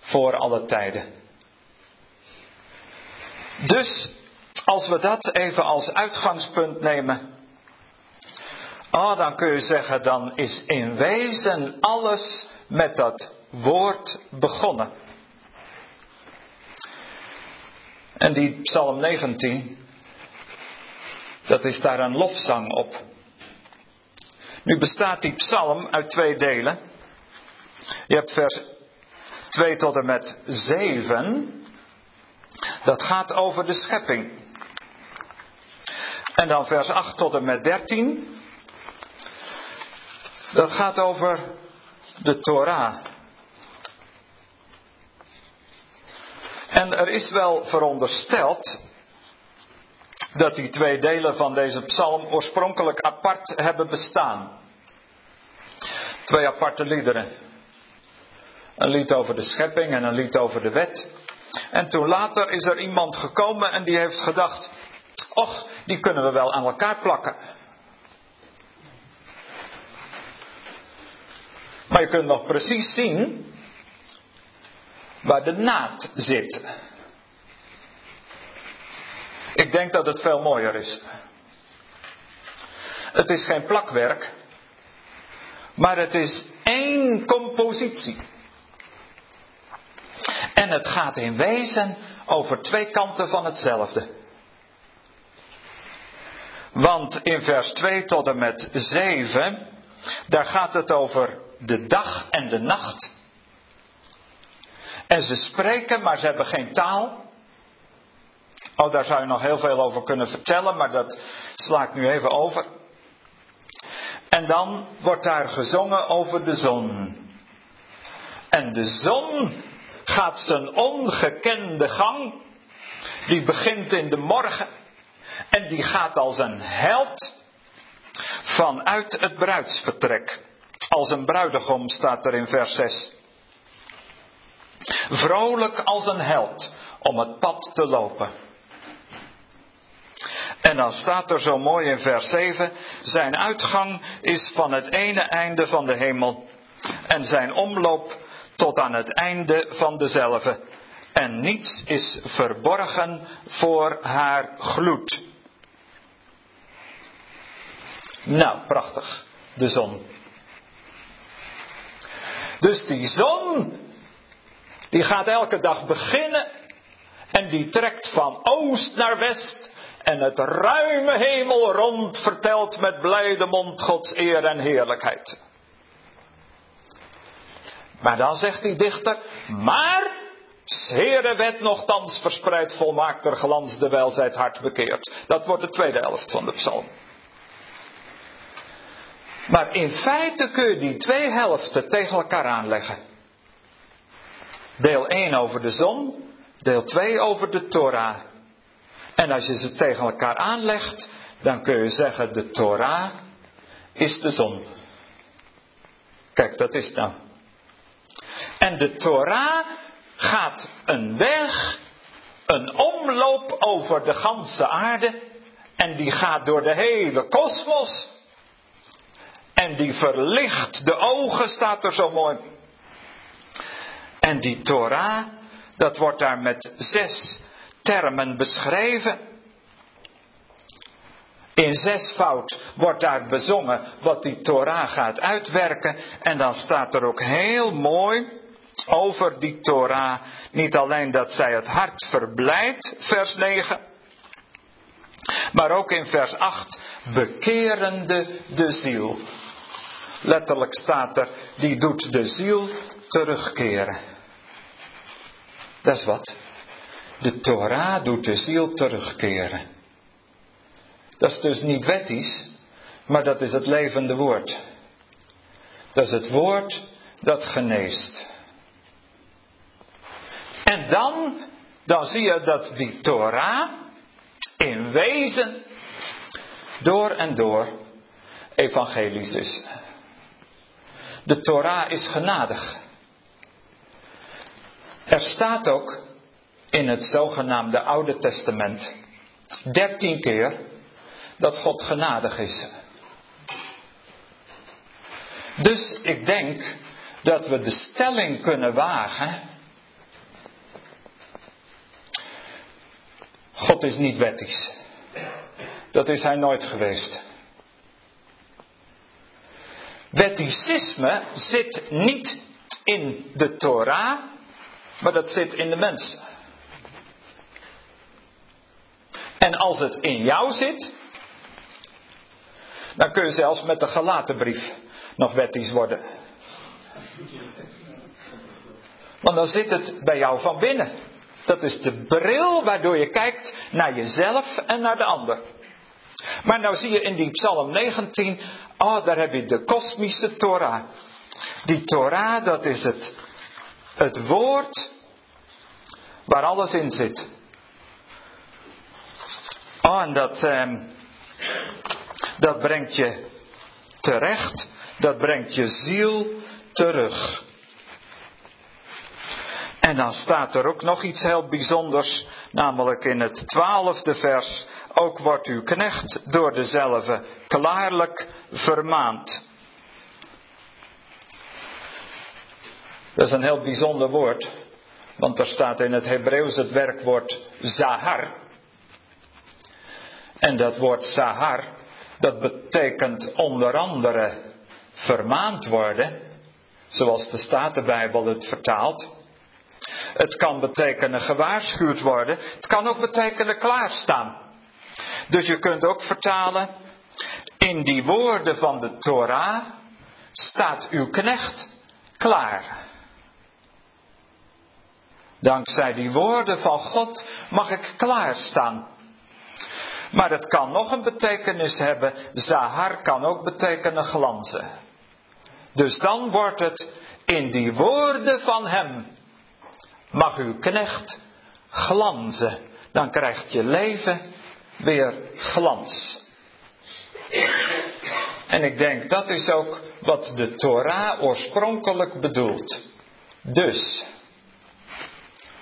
voor alle tijden. Dus als we dat even als uitgangspunt nemen, oh, dan kun je zeggen, dan is in wezen alles met dat woord begonnen. En die Psalm 19, dat is daar een lofzang op. Nu bestaat die psalm uit twee delen. Je hebt vers 2 tot en met 7. Dat gaat over de schepping. En dan vers 8 tot en met 13. Dat gaat over de Torah. En er is wel verondersteld dat die twee delen van deze psalm oorspronkelijk apart hebben bestaan. Twee aparte liederen. Een lied over de schepping en een lied over de wet. En toen later is er iemand gekomen en die heeft gedacht: Och, die kunnen we wel aan elkaar plakken. Maar je kunt nog precies zien waar de naad zit. Ik denk dat het veel mooier is. Het is geen plakwerk, maar het is één compositie. En het gaat in wezen over twee kanten van hetzelfde. Want in vers 2 tot en met 7, daar gaat het over de dag en de nacht. En ze spreken, maar ze hebben geen taal. Oh, daar zou je nog heel veel over kunnen vertellen, maar dat sla ik nu even over. En dan wordt daar gezongen over de zon. En de zon gaat zijn ongekende gang. Die begint in de morgen. En die gaat als een held vanuit het bruidsvertrek. Als een bruidegom staat er in vers 6. Vrolijk als een held om het pad te lopen. En dan staat er zo mooi in vers 7: Zijn uitgang is van het ene einde van de hemel en zijn omloop tot aan het einde van dezelve. En niets is verborgen voor haar gloed. Nou, prachtig. De zon. Dus die zon die gaat elke dag beginnen en die trekt van oost naar west en het ruime hemel rond vertelt met blijde mond Gods eer en heerlijkheid. Maar dan zegt die dichter, maar Zere wet nogthans verspreidt volmaakter glans de welzijdt hart bekeert. Dat wordt de tweede helft van de psalm. Maar in feite kun je die twee helften tegen elkaar aanleggen. Deel 1 over de zon, deel 2 over de Torah. En als je ze tegen elkaar aanlegt, dan kun je zeggen: de Torah is de zon. Kijk, dat is nou. En de Torah gaat een weg, een omloop over de ganse aarde. En die gaat door de hele kosmos. En die verlicht de ogen, staat er zo mooi. En die Torah, dat wordt daar met zes termen beschreven. In zesvoud wordt daar bezongen wat die Torah gaat uitwerken. En dan staat er ook heel mooi over die Torah. Niet alleen dat zij het hart verblijdt, vers 9. Maar ook in vers 8, bekerende de ziel. Letterlijk staat er, die doet de ziel terugkeren. Dat is wat. De Torah doet de ziel terugkeren. Dat is dus niet wettisch, maar dat is het levende woord. Dat is het woord dat geneest. En dan, dan zie je dat die Torah in wezen door en door evangelisch is. De Torah is genadig. Er staat ook in het zogenaamde Oude Testament dertien keer dat God genadig is. Dus ik denk dat we de stelling kunnen wagen. God is niet wettisch. Dat is hij nooit geweest. Wetticisme zit niet in de Torah, maar dat zit in de mens. En als het in jou zit, dan kun je zelfs met de gelaten brief nog wettisch worden. Want dan zit het bij jou van binnen. Dat is de bril waardoor je kijkt naar jezelf en naar de ander. Maar nou zie je in die Psalm 19, oh daar heb je de kosmische Torah. Die Torah, dat is het, het woord waar alles in zit. Oh, en dat, eh, dat brengt je terecht, dat brengt je ziel terug. En dan staat er ook nog iets heel bijzonders, namelijk in het twaalfde vers. Ook wordt uw knecht door dezelfde klaarlijk vermaand. Dat is een heel bijzonder woord, want er staat in het Hebreeuws het werkwoord zahar. En dat woord zahar, dat betekent onder andere vermaand worden, zoals de Statenbijbel het vertaalt. Het kan betekenen gewaarschuwd worden. Het kan ook betekenen klaarstaan. Dus je kunt ook vertalen, in die woorden van de Torah staat uw knecht klaar. Dankzij die woorden van God mag ik klaarstaan. Maar het kan nog een betekenis hebben. Zahar kan ook betekenen glanzen. Dus dan wordt het in die woorden van hem mag uw knecht glanzen. Dan krijgt je leven weer glans. En ik denk dat is ook wat de Torah oorspronkelijk bedoelt. Dus,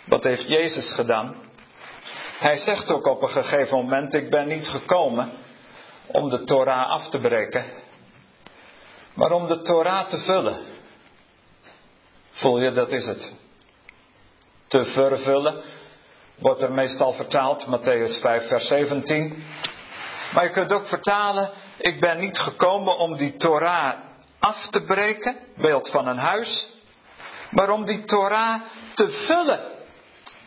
wat heeft Jezus gedaan? Hij zegt ook op een gegeven moment: Ik ben niet gekomen om de Torah af te breken, maar om de Torah te vullen. Voel je, dat is het te vervullen. Wordt er meestal vertaald, Matthäus 5, vers 17. Maar je kunt ook vertalen, ik ben niet gekomen om die Torah af te breken, beeld van een huis, maar om die Torah te vullen.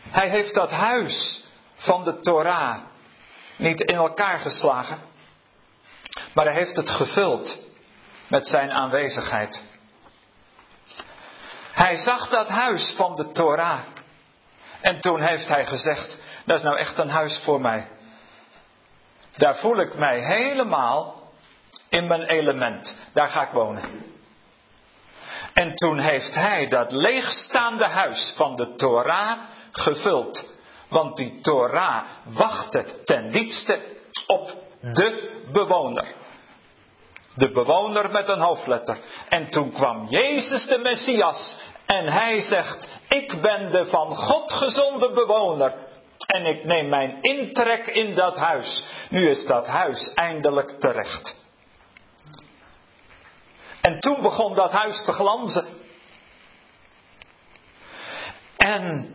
Hij heeft dat huis van de Torah niet in elkaar geslagen, maar hij heeft het gevuld met zijn aanwezigheid. Hij zag dat huis van de Torah en toen heeft hij gezegd, dat is nou echt een huis voor mij. Daar voel ik mij helemaal in mijn element. Daar ga ik wonen. En toen heeft hij dat leegstaande huis van de Torah gevuld. Want die Torah wachtte ten diepste op de bewoner. De bewoner met een hoofdletter. En toen kwam Jezus de Messias en hij zegt, ik ben de van God gezonde bewoner. En ik neem mijn intrek in dat huis. Nu is dat huis eindelijk terecht. En toen begon dat huis te glanzen. En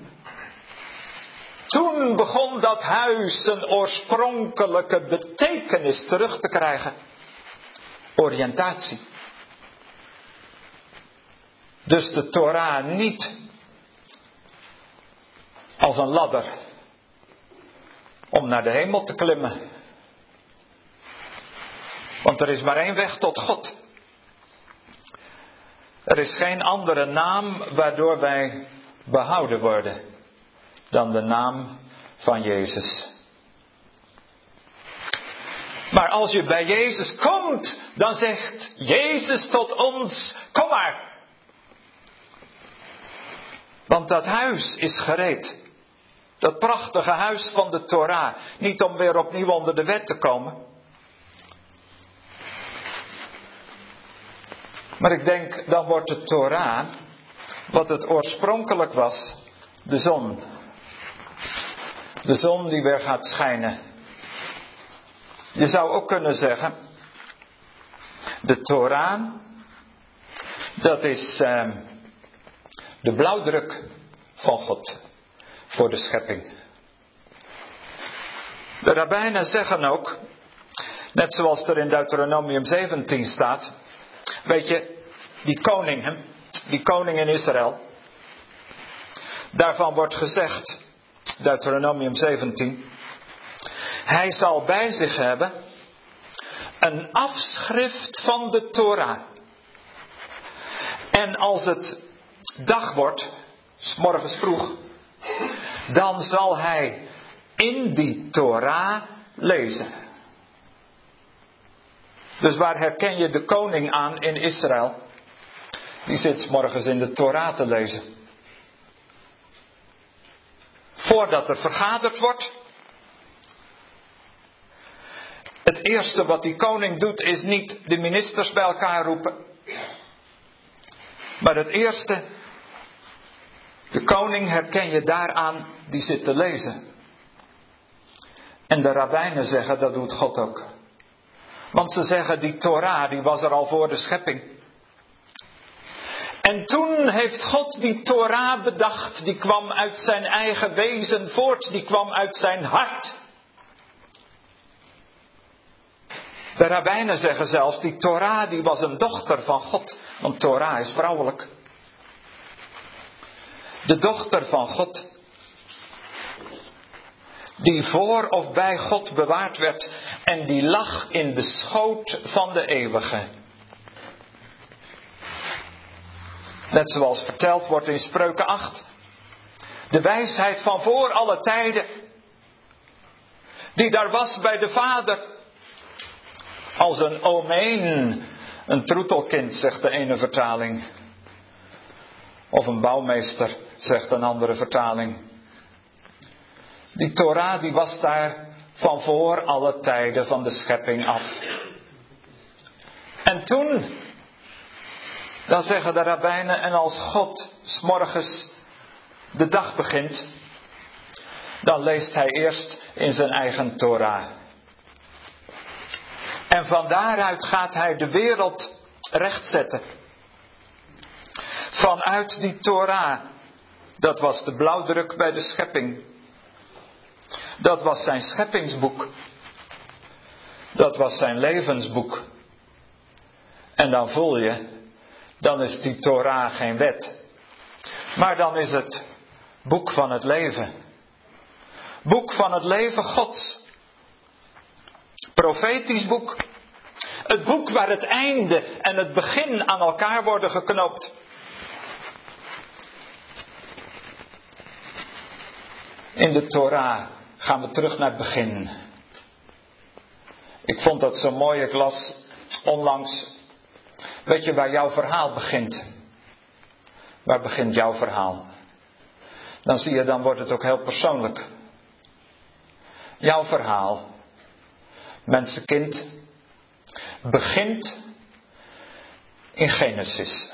toen begon dat huis zijn oorspronkelijke betekenis terug te krijgen. Oriëntatie. Dus de Torah niet als een ladder om naar de hemel te klimmen. Want er is maar één weg tot God. Er is geen andere naam waardoor wij behouden worden dan de naam van Jezus. Maar als je bij Jezus komt, dan zegt Jezus tot ons: Kom maar. Want dat huis is gereed. Dat prachtige huis van de Torah. Niet om weer opnieuw onder de wet te komen. Maar ik denk, dan wordt de Torah, wat het oorspronkelijk was, de zon. De zon die weer gaat schijnen. Je zou ook kunnen zeggen, de Torah, dat is eh, de blauwdruk van God voor de schepping. De rabbijnen zeggen ook, net zoals er in Deuteronomium 17 staat, weet je, die koning, die koning in Israël, daarvan wordt gezegd, Deuteronomium 17, hij zal bij zich hebben een afschrift van de Torah. En als het dag wordt, s morgens vroeg, dan zal hij in die Torah lezen. Dus waar herken je de koning aan in Israël? Die zit morgens in de Torah te lezen. Voordat er vergaderd wordt. Het eerste wat die koning doet is niet de ministers bij elkaar roepen. Maar het eerste de koning herken je daaraan die zit te lezen. En de rabbijnen zeggen dat doet God ook. Want ze zeggen die Torah die was er al voor de schepping. En toen heeft God die Torah bedacht, die kwam uit zijn eigen wezen voort, die kwam uit zijn hart. De rabbijnen zeggen zelfs, die Torah die was een dochter van God, want Torah is vrouwelijk de dochter van God, die voor of bij God bewaard werd en die lag in de schoot van de eeuwige. Net zoals verteld wordt in Spreuken 8. De wijsheid van voor alle tijden, die daar was bij de Vader, als een omeen, een troetelkind, zegt de ene vertaling. Of een bouwmeester zegt een andere vertaling. Die Torah die was daar van voor alle tijden van de schepping af. En toen, dan zeggen de rabbijnen, en als God s'morgens de dag begint, dan leest hij eerst in zijn eigen Torah. En van daaruit gaat hij de wereld rechtzetten. Vanuit die Torah dat was de blauwdruk bij de schepping. Dat was zijn scheppingsboek. Dat was zijn levensboek. En dan voel je, dan is die Torah geen wet. Maar dan is het boek van het leven. Boek van het leven Gods. Profetisch boek. Het boek waar het einde en het begin aan elkaar worden geknoopt. In de Torah gaan we terug naar het begin. Ik vond dat zo mooi. Ik las onlangs. Weet je waar jouw verhaal begint? Waar begint jouw verhaal? Dan zie je, dan wordt het ook heel persoonlijk. Jouw verhaal, mensenkind, begint in Genesis.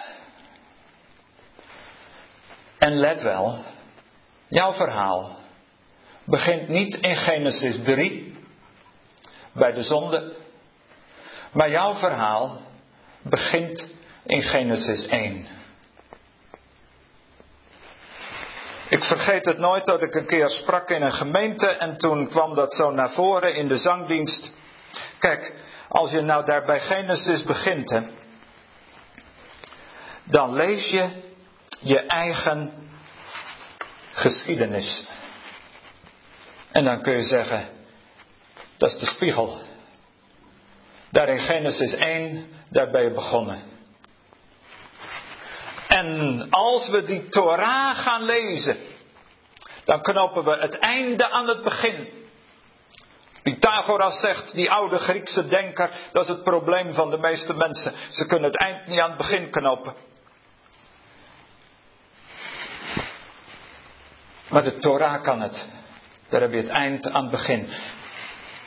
En let wel, jouw verhaal begint niet in Genesis 3, bij de zonde, maar jouw verhaal begint in Genesis 1. Ik vergeet het nooit dat ik een keer sprak in een gemeente en toen kwam dat zo naar voren in de zangdienst. Kijk, als je nou daar bij Genesis begint, hè, dan lees je je eigen geschiedenis. En dan kun je zeggen, dat is de spiegel. Daar in Genesis 1, daar ben je begonnen. En als we die Torah gaan lezen, dan knopen we het einde aan het begin. Pythagoras zegt, die oude Griekse denker, dat is het probleem van de meeste mensen. Ze kunnen het eind niet aan het begin knopen. Maar de Torah kan het. Daar heb je het eind aan het begin.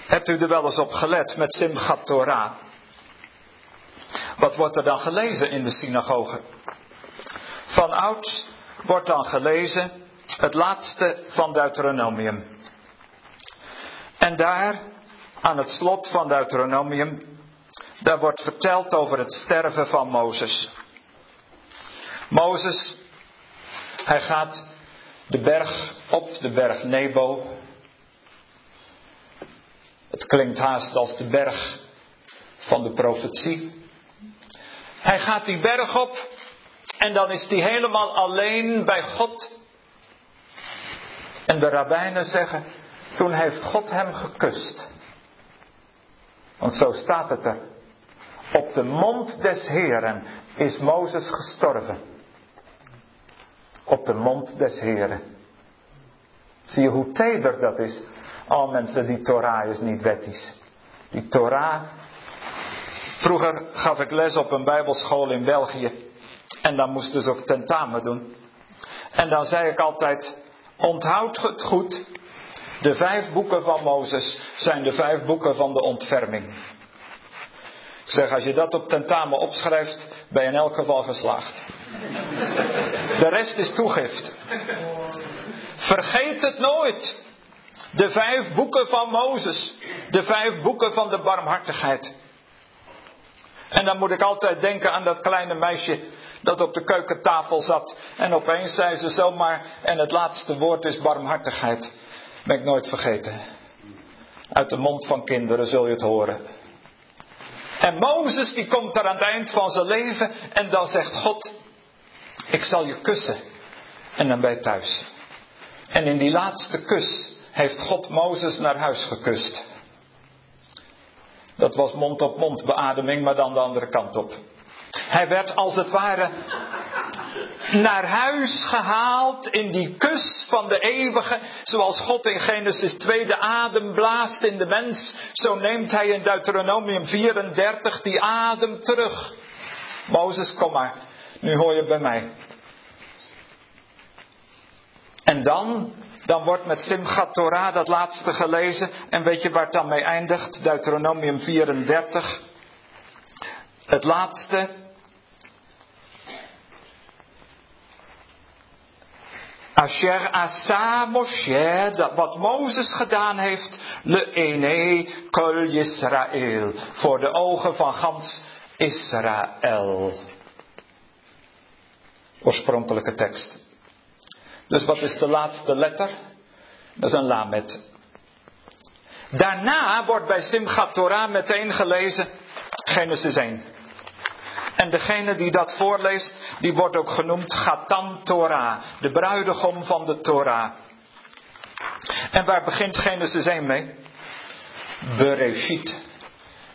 Hebt u er wel eens op gelet met Simchat Torah? Wat wordt er dan gelezen in de synagoge? Van ouds wordt dan gelezen het laatste van Deuteronomium. En daar, aan het slot van Deuteronomium, daar wordt verteld over het sterven van Mozes. Mozes, hij gaat de berg op, de berg Nebo. Het klinkt haast als de berg van de profetie. Hij gaat die berg op en dan is hij helemaal alleen bij God. En de rabbijnen zeggen, toen heeft God hem gekust. Want zo staat het er. Op de mond des Heren is Mozes gestorven. Op de mond des Heren. Zie je hoe teder dat is? Al mensen, die Torah is niet wettisch. Die Torah. Vroeger gaf ik les op een bijbelschool in België. En dan moesten ze ook tentamen doen. En dan zei ik altijd, onthoud het goed. De vijf boeken van Mozes zijn de vijf boeken van de ontferming. Ik zeg, als je dat op tentamen opschrijft, ben je in elk geval geslaagd. De rest is toegift. Vergeet het nooit. De vijf boeken van Mozes. De vijf boeken van de barmhartigheid. En dan moet ik altijd denken aan dat kleine meisje dat op de keukentafel zat. En opeens zei ze zomaar, en het laatste woord is barmhartigheid. Ben ik nooit vergeten. Uit de mond van kinderen zul je het horen. En Mozes die komt er aan het eind van zijn leven en dan zegt God, ik zal je kussen. En dan ben je thuis. En in die laatste kus heeft God Mozes naar huis gekust. Dat was mond op mond beademing, maar dan de andere kant op. Hij werd als het ware naar huis gehaald in die kus van de eeuwige. Zoals God in Genesis 2 de adem blaast in de mens. Zo neemt hij in Deuteronomium 34 die adem terug. Mozes, kom maar. Nu hoor je bij mij. En dan, dan wordt met Simchat Torah dat laatste gelezen. En weet je waar het dan mee eindigt? Deuteronomium 34. Het laatste, Asher asa Moshe, wat Mozes gedaan heeft, le ene kol Yisrael, voor de ogen van gans Israël. Oorspronkelijke tekst. Dus wat is de laatste letter? Dat is een lamet. Daarna wordt bij Simchat Torah meteen gelezen Genesis 1. En degene die dat voorleest, die wordt ook genoemd Gatan Torah, de bruidegom van de Torah. En waar begint Genesis 1 mee? Bereshit,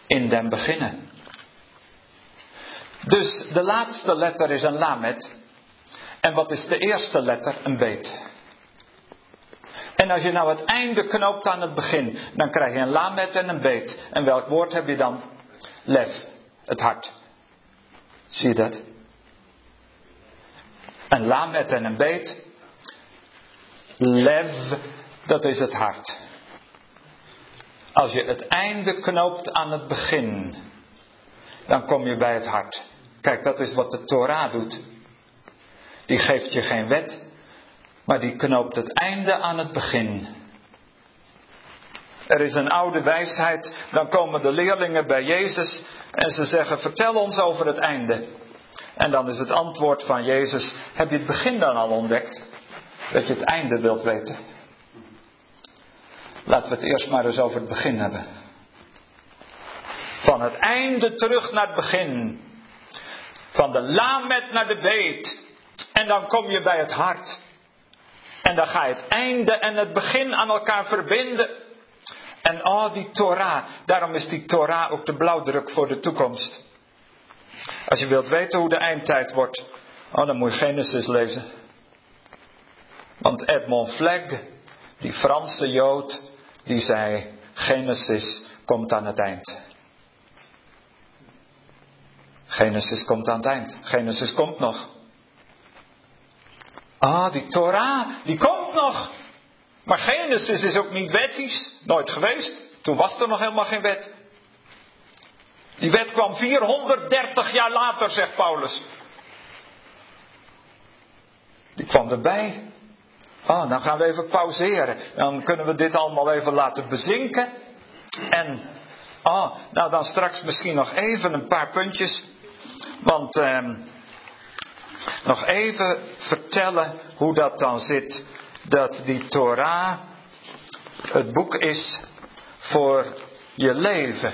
in den beginnen. Dus de laatste letter is een lamet. En wat is de eerste letter? Een beet. En als je nou het einde knoopt aan het begin, dan krijg je een lamet en een beet. En welk woord heb je dan? Lef, het hart. Zie je dat? Een lamet en een beet. Lev, dat is het hart. Als je het einde knoopt aan het begin, dan kom je bij het hart. Kijk, dat is wat de Torah doet. Die geeft je geen wet, maar die knoopt het einde aan het begin. Er is een oude wijsheid, dan komen de leerlingen bij Jezus en ze zeggen: Vertel ons over het einde. En dan is het antwoord van Jezus: Heb je het begin dan al ontdekt? Dat je het einde wilt weten. Laten we het eerst maar eens over het begin hebben. Van het einde terug naar het begin. Van de lamet naar de beet. En dan kom je bij het hart. En dan ga je het einde en het begin aan elkaar verbinden. En oh, die Torah. Daarom is die Torah ook de blauwdruk voor de toekomst. Als je wilt weten hoe de eindtijd wordt, oh, dan moet je Genesis lezen. Want Edmond Flegg, die Franse Jood, die zei: Genesis komt aan het eind. Genesis komt aan het eind. Genesis komt nog. Ah, die Torah, die komt nog. Maar Genesis is ook niet wettisch. Nooit geweest. Toen was er nog helemaal geen wet. Die wet kwam 430 jaar later, zegt Paulus. Die kwam erbij. Oh, dan gaan we even pauzeren. Dan kunnen we dit allemaal even laten bezinken. En, oh, nou dan straks misschien nog even een paar puntjes. Want, eh, nog even vertellen hoe dat dan zit. Dat die Torah het boek is voor je leven.